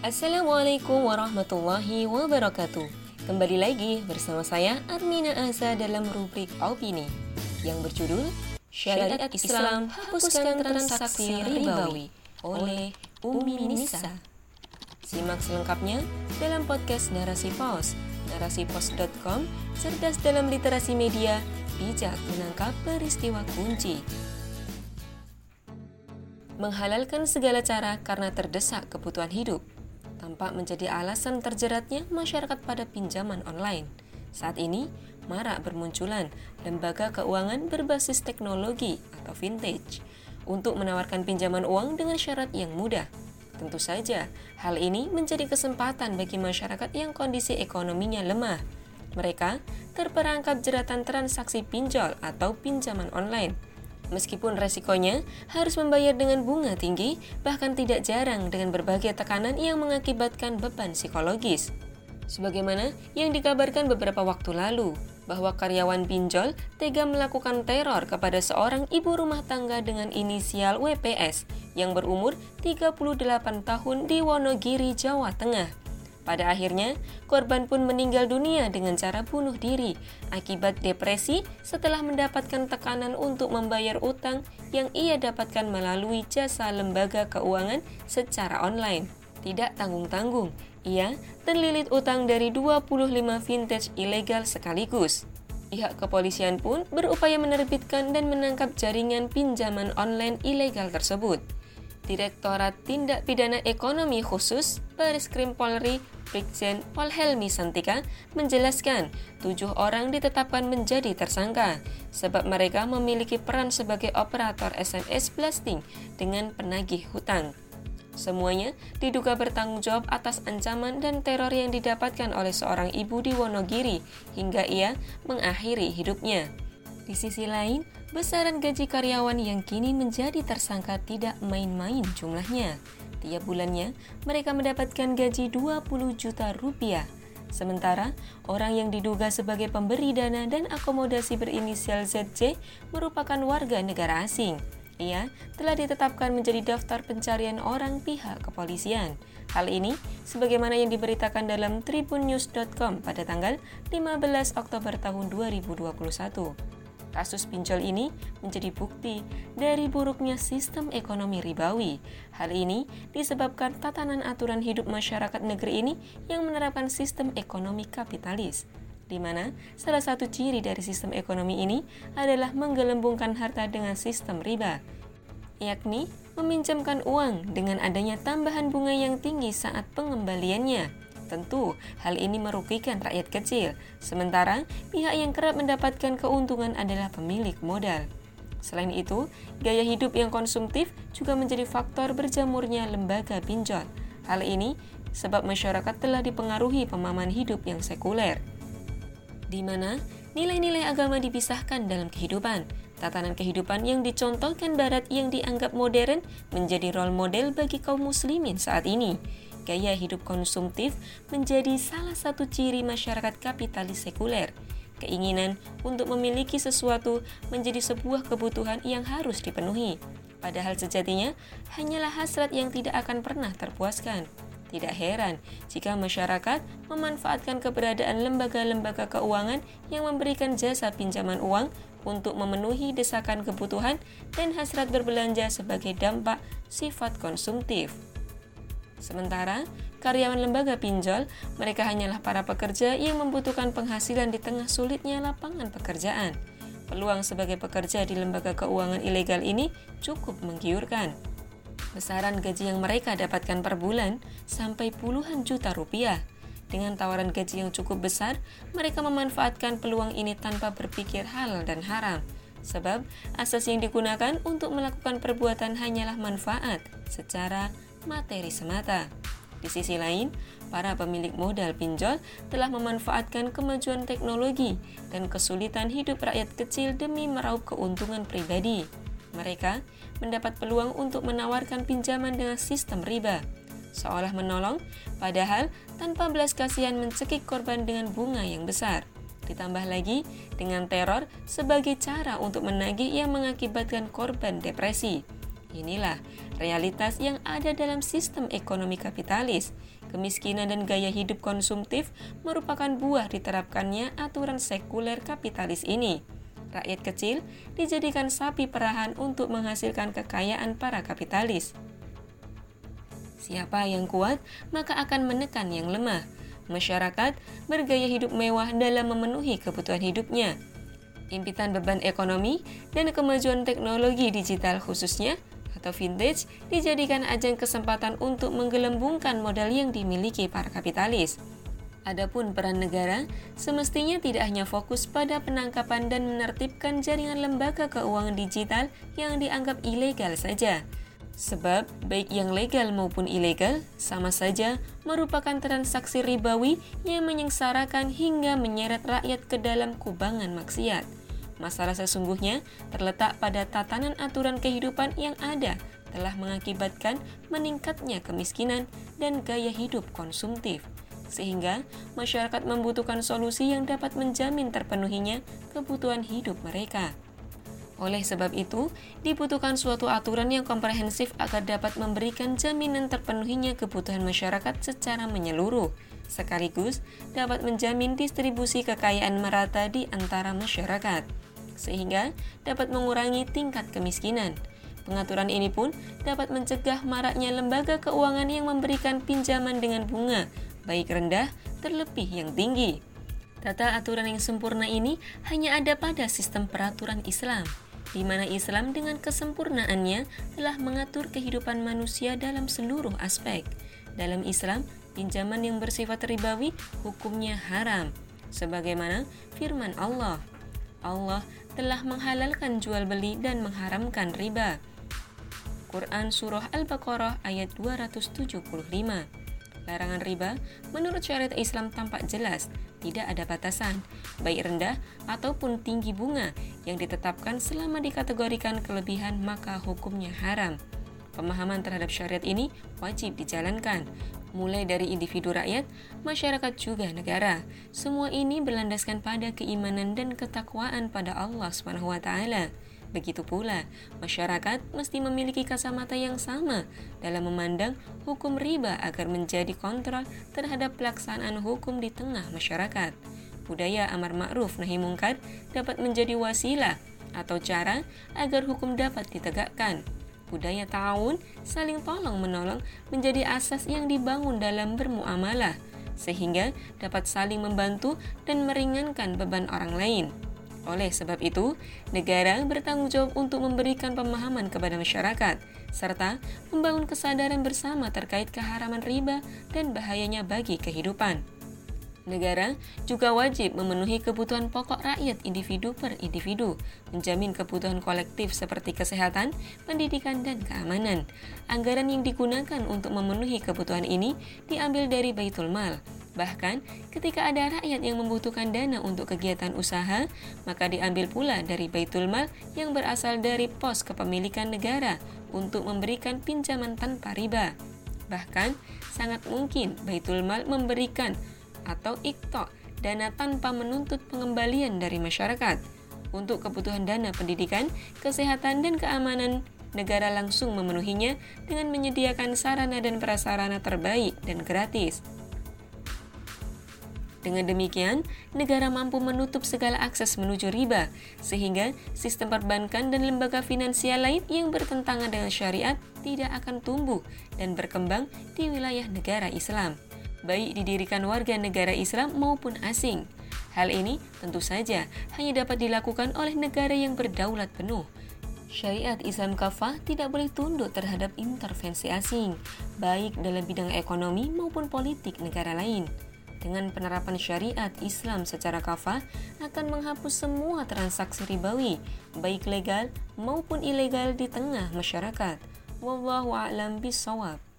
Assalamualaikum warahmatullahi wabarakatuh. Kembali lagi bersama saya Armina Aza dalam rubrik Opini yang berjudul Syariat Islam Hapuskan Transaksi Ribawi oleh Umi Nisa. Simak selengkapnya dalam podcast Narasi Pos, narasipos.com, cerdas dalam literasi media, bijak menangkap peristiwa kunci. Menghalalkan segala cara karena terdesak kebutuhan hidup – tampak menjadi alasan terjeratnya masyarakat pada pinjaman online. Saat ini, marak bermunculan lembaga keuangan berbasis teknologi atau vintage untuk menawarkan pinjaman uang dengan syarat yang mudah. Tentu saja, hal ini menjadi kesempatan bagi masyarakat yang kondisi ekonominya lemah. Mereka terperangkap jeratan transaksi pinjol atau pinjaman online Meskipun resikonya harus membayar dengan bunga tinggi, bahkan tidak jarang dengan berbagai tekanan yang mengakibatkan beban psikologis. Sebagaimana yang dikabarkan beberapa waktu lalu, bahwa karyawan pinjol tega melakukan teror kepada seorang ibu rumah tangga dengan inisial WPS yang berumur 38 tahun di Wonogiri, Jawa Tengah. Pada akhirnya, korban pun meninggal dunia dengan cara bunuh diri akibat depresi setelah mendapatkan tekanan untuk membayar utang yang ia dapatkan melalui jasa lembaga keuangan secara online. Tidak tanggung-tanggung, ia terlilit utang dari 25 vintage ilegal sekaligus. Pihak kepolisian pun berupaya menerbitkan dan menangkap jaringan pinjaman online ilegal tersebut. Direktorat Tindak Pidana Ekonomi Khusus Baris Krim Polri Brigjen Pol Helmi Santika menjelaskan tujuh orang ditetapkan menjadi tersangka sebab mereka memiliki peran sebagai operator SMS blasting dengan penagih hutang. Semuanya diduga bertanggung jawab atas ancaman dan teror yang didapatkan oleh seorang ibu di Wonogiri hingga ia mengakhiri hidupnya. Di sisi lain, Besaran gaji karyawan yang kini menjadi tersangka tidak main-main jumlahnya. Tiap bulannya, mereka mendapatkan gaji 20 juta rupiah. Sementara, orang yang diduga sebagai pemberi dana dan akomodasi berinisial ZC merupakan warga negara asing. Ia telah ditetapkan menjadi daftar pencarian orang pihak kepolisian. Hal ini sebagaimana yang diberitakan dalam tribunnews.com pada tanggal 15 Oktober tahun 2021. Kasus pinjol ini menjadi bukti dari buruknya sistem ekonomi ribawi. Hal ini disebabkan tatanan aturan hidup masyarakat negeri ini yang menerapkan sistem ekonomi kapitalis di mana salah satu ciri dari sistem ekonomi ini adalah menggelembungkan harta dengan sistem riba, yakni meminjamkan uang dengan adanya tambahan bunga yang tinggi saat pengembaliannya. Tentu, hal ini merugikan rakyat kecil, sementara pihak yang kerap mendapatkan keuntungan adalah pemilik modal. Selain itu, gaya hidup yang konsumtif juga menjadi faktor berjamurnya lembaga pinjol. Hal ini sebab masyarakat telah dipengaruhi pemahaman hidup yang sekuler, di mana nilai-nilai agama dipisahkan dalam kehidupan. Tatanan kehidupan yang dicontohkan Barat yang dianggap modern menjadi role model bagi kaum muslimin saat ini gaya hidup konsumtif menjadi salah satu ciri masyarakat kapitalis sekuler. Keinginan untuk memiliki sesuatu menjadi sebuah kebutuhan yang harus dipenuhi. Padahal sejatinya hanyalah hasrat yang tidak akan pernah terpuaskan. Tidak heran jika masyarakat memanfaatkan keberadaan lembaga-lembaga keuangan yang memberikan jasa pinjaman uang untuk memenuhi desakan kebutuhan dan hasrat berbelanja sebagai dampak sifat konsumtif. Sementara, karyawan lembaga pinjol, mereka hanyalah para pekerja yang membutuhkan penghasilan di tengah sulitnya lapangan pekerjaan. Peluang sebagai pekerja di lembaga keuangan ilegal ini cukup menggiurkan. Besaran gaji yang mereka dapatkan per bulan sampai puluhan juta rupiah. Dengan tawaran gaji yang cukup besar, mereka memanfaatkan peluang ini tanpa berpikir halal dan haram. Sebab asas yang digunakan untuk melakukan perbuatan hanyalah manfaat secara materi semata. Di sisi lain, para pemilik modal pinjol telah memanfaatkan kemajuan teknologi dan kesulitan hidup rakyat kecil demi meraup keuntungan pribadi. Mereka mendapat peluang untuk menawarkan pinjaman dengan sistem riba, seolah menolong, padahal tanpa belas kasihan mencekik korban dengan bunga yang besar. Ditambah lagi dengan teror sebagai cara untuk menagih yang mengakibatkan korban depresi. Inilah realitas yang ada dalam sistem ekonomi kapitalis. Kemiskinan dan gaya hidup konsumtif merupakan buah diterapkannya aturan sekuler kapitalis ini. Rakyat kecil dijadikan sapi perahan untuk menghasilkan kekayaan para kapitalis. Siapa yang kuat, maka akan menekan yang lemah. Masyarakat bergaya hidup mewah dalam memenuhi kebutuhan hidupnya. Impitan beban ekonomi dan kemajuan teknologi digital khususnya atau vintage dijadikan ajang kesempatan untuk menggelembungkan modal yang dimiliki para kapitalis. Adapun peran negara semestinya tidak hanya fokus pada penangkapan dan menertibkan jaringan lembaga keuangan digital yang dianggap ilegal saja. Sebab baik yang legal maupun ilegal sama saja merupakan transaksi ribawi yang menyengsarakan hingga menyeret rakyat ke dalam kubangan maksiat. Masalah sesungguhnya terletak pada tatanan aturan kehidupan yang ada telah mengakibatkan meningkatnya kemiskinan dan gaya hidup konsumtif, sehingga masyarakat membutuhkan solusi yang dapat menjamin terpenuhinya kebutuhan hidup mereka. Oleh sebab itu, dibutuhkan suatu aturan yang komprehensif agar dapat memberikan jaminan terpenuhinya kebutuhan masyarakat secara menyeluruh, sekaligus dapat menjamin distribusi kekayaan merata di antara masyarakat sehingga dapat mengurangi tingkat kemiskinan. Pengaturan ini pun dapat mencegah maraknya lembaga keuangan yang memberikan pinjaman dengan bunga, baik rendah terlebih yang tinggi. Tata aturan yang sempurna ini hanya ada pada sistem peraturan Islam, di mana Islam dengan kesempurnaannya telah mengatur kehidupan manusia dalam seluruh aspek. Dalam Islam, pinjaman yang bersifat ribawi hukumnya haram, sebagaimana firman Allah. Allah telah menghalalkan jual beli dan mengharamkan riba. Quran Surah Al-Baqarah ayat 275 Larangan riba menurut syariat Islam tampak jelas, tidak ada batasan, baik rendah ataupun tinggi bunga yang ditetapkan selama dikategorikan kelebihan maka hukumnya haram. Pemahaman terhadap syariat ini wajib dijalankan, mulai dari individu rakyat, masyarakat juga negara. Semua ini berlandaskan pada keimanan dan ketakwaan pada Allah Subhanahu wa taala. Begitu pula, masyarakat mesti memiliki kacamata yang sama dalam memandang hukum riba agar menjadi kontrol terhadap pelaksanaan hukum di tengah masyarakat. Budaya amar ma'ruf nahi mungkar dapat menjadi wasilah atau cara agar hukum dapat ditegakkan budaya ta'awun saling tolong-menolong menjadi asas yang dibangun dalam bermuamalah, sehingga dapat saling membantu dan meringankan beban orang lain. Oleh sebab itu, negara bertanggung jawab untuk memberikan pemahaman kepada masyarakat, serta membangun kesadaran bersama terkait keharaman riba dan bahayanya bagi kehidupan. Negara juga wajib memenuhi kebutuhan pokok rakyat individu per individu, menjamin kebutuhan kolektif seperti kesehatan, pendidikan, dan keamanan. Anggaran yang digunakan untuk memenuhi kebutuhan ini diambil dari Baitul Mal. Bahkan, ketika ada rakyat yang membutuhkan dana untuk kegiatan usaha, maka diambil pula dari Baitul Mal yang berasal dari pos kepemilikan negara untuk memberikan pinjaman tanpa riba. Bahkan, sangat mungkin Baitul Mal memberikan atau IKTO, dana tanpa menuntut pengembalian dari masyarakat. Untuk kebutuhan dana pendidikan, kesehatan, dan keamanan, negara langsung memenuhinya dengan menyediakan sarana dan prasarana terbaik dan gratis. Dengan demikian, negara mampu menutup segala akses menuju riba, sehingga sistem perbankan dan lembaga finansial lain yang bertentangan dengan syariat tidak akan tumbuh dan berkembang di wilayah negara Islam baik didirikan warga negara Islam maupun asing. Hal ini tentu saja hanya dapat dilakukan oleh negara yang berdaulat penuh. Syariat Islam kafah tidak boleh tunduk terhadap intervensi asing, baik dalam bidang ekonomi maupun politik negara lain. Dengan penerapan syariat Islam secara kafah akan menghapus semua transaksi ribawi, baik legal maupun ilegal di tengah masyarakat. Wallahu a'lam bishawab.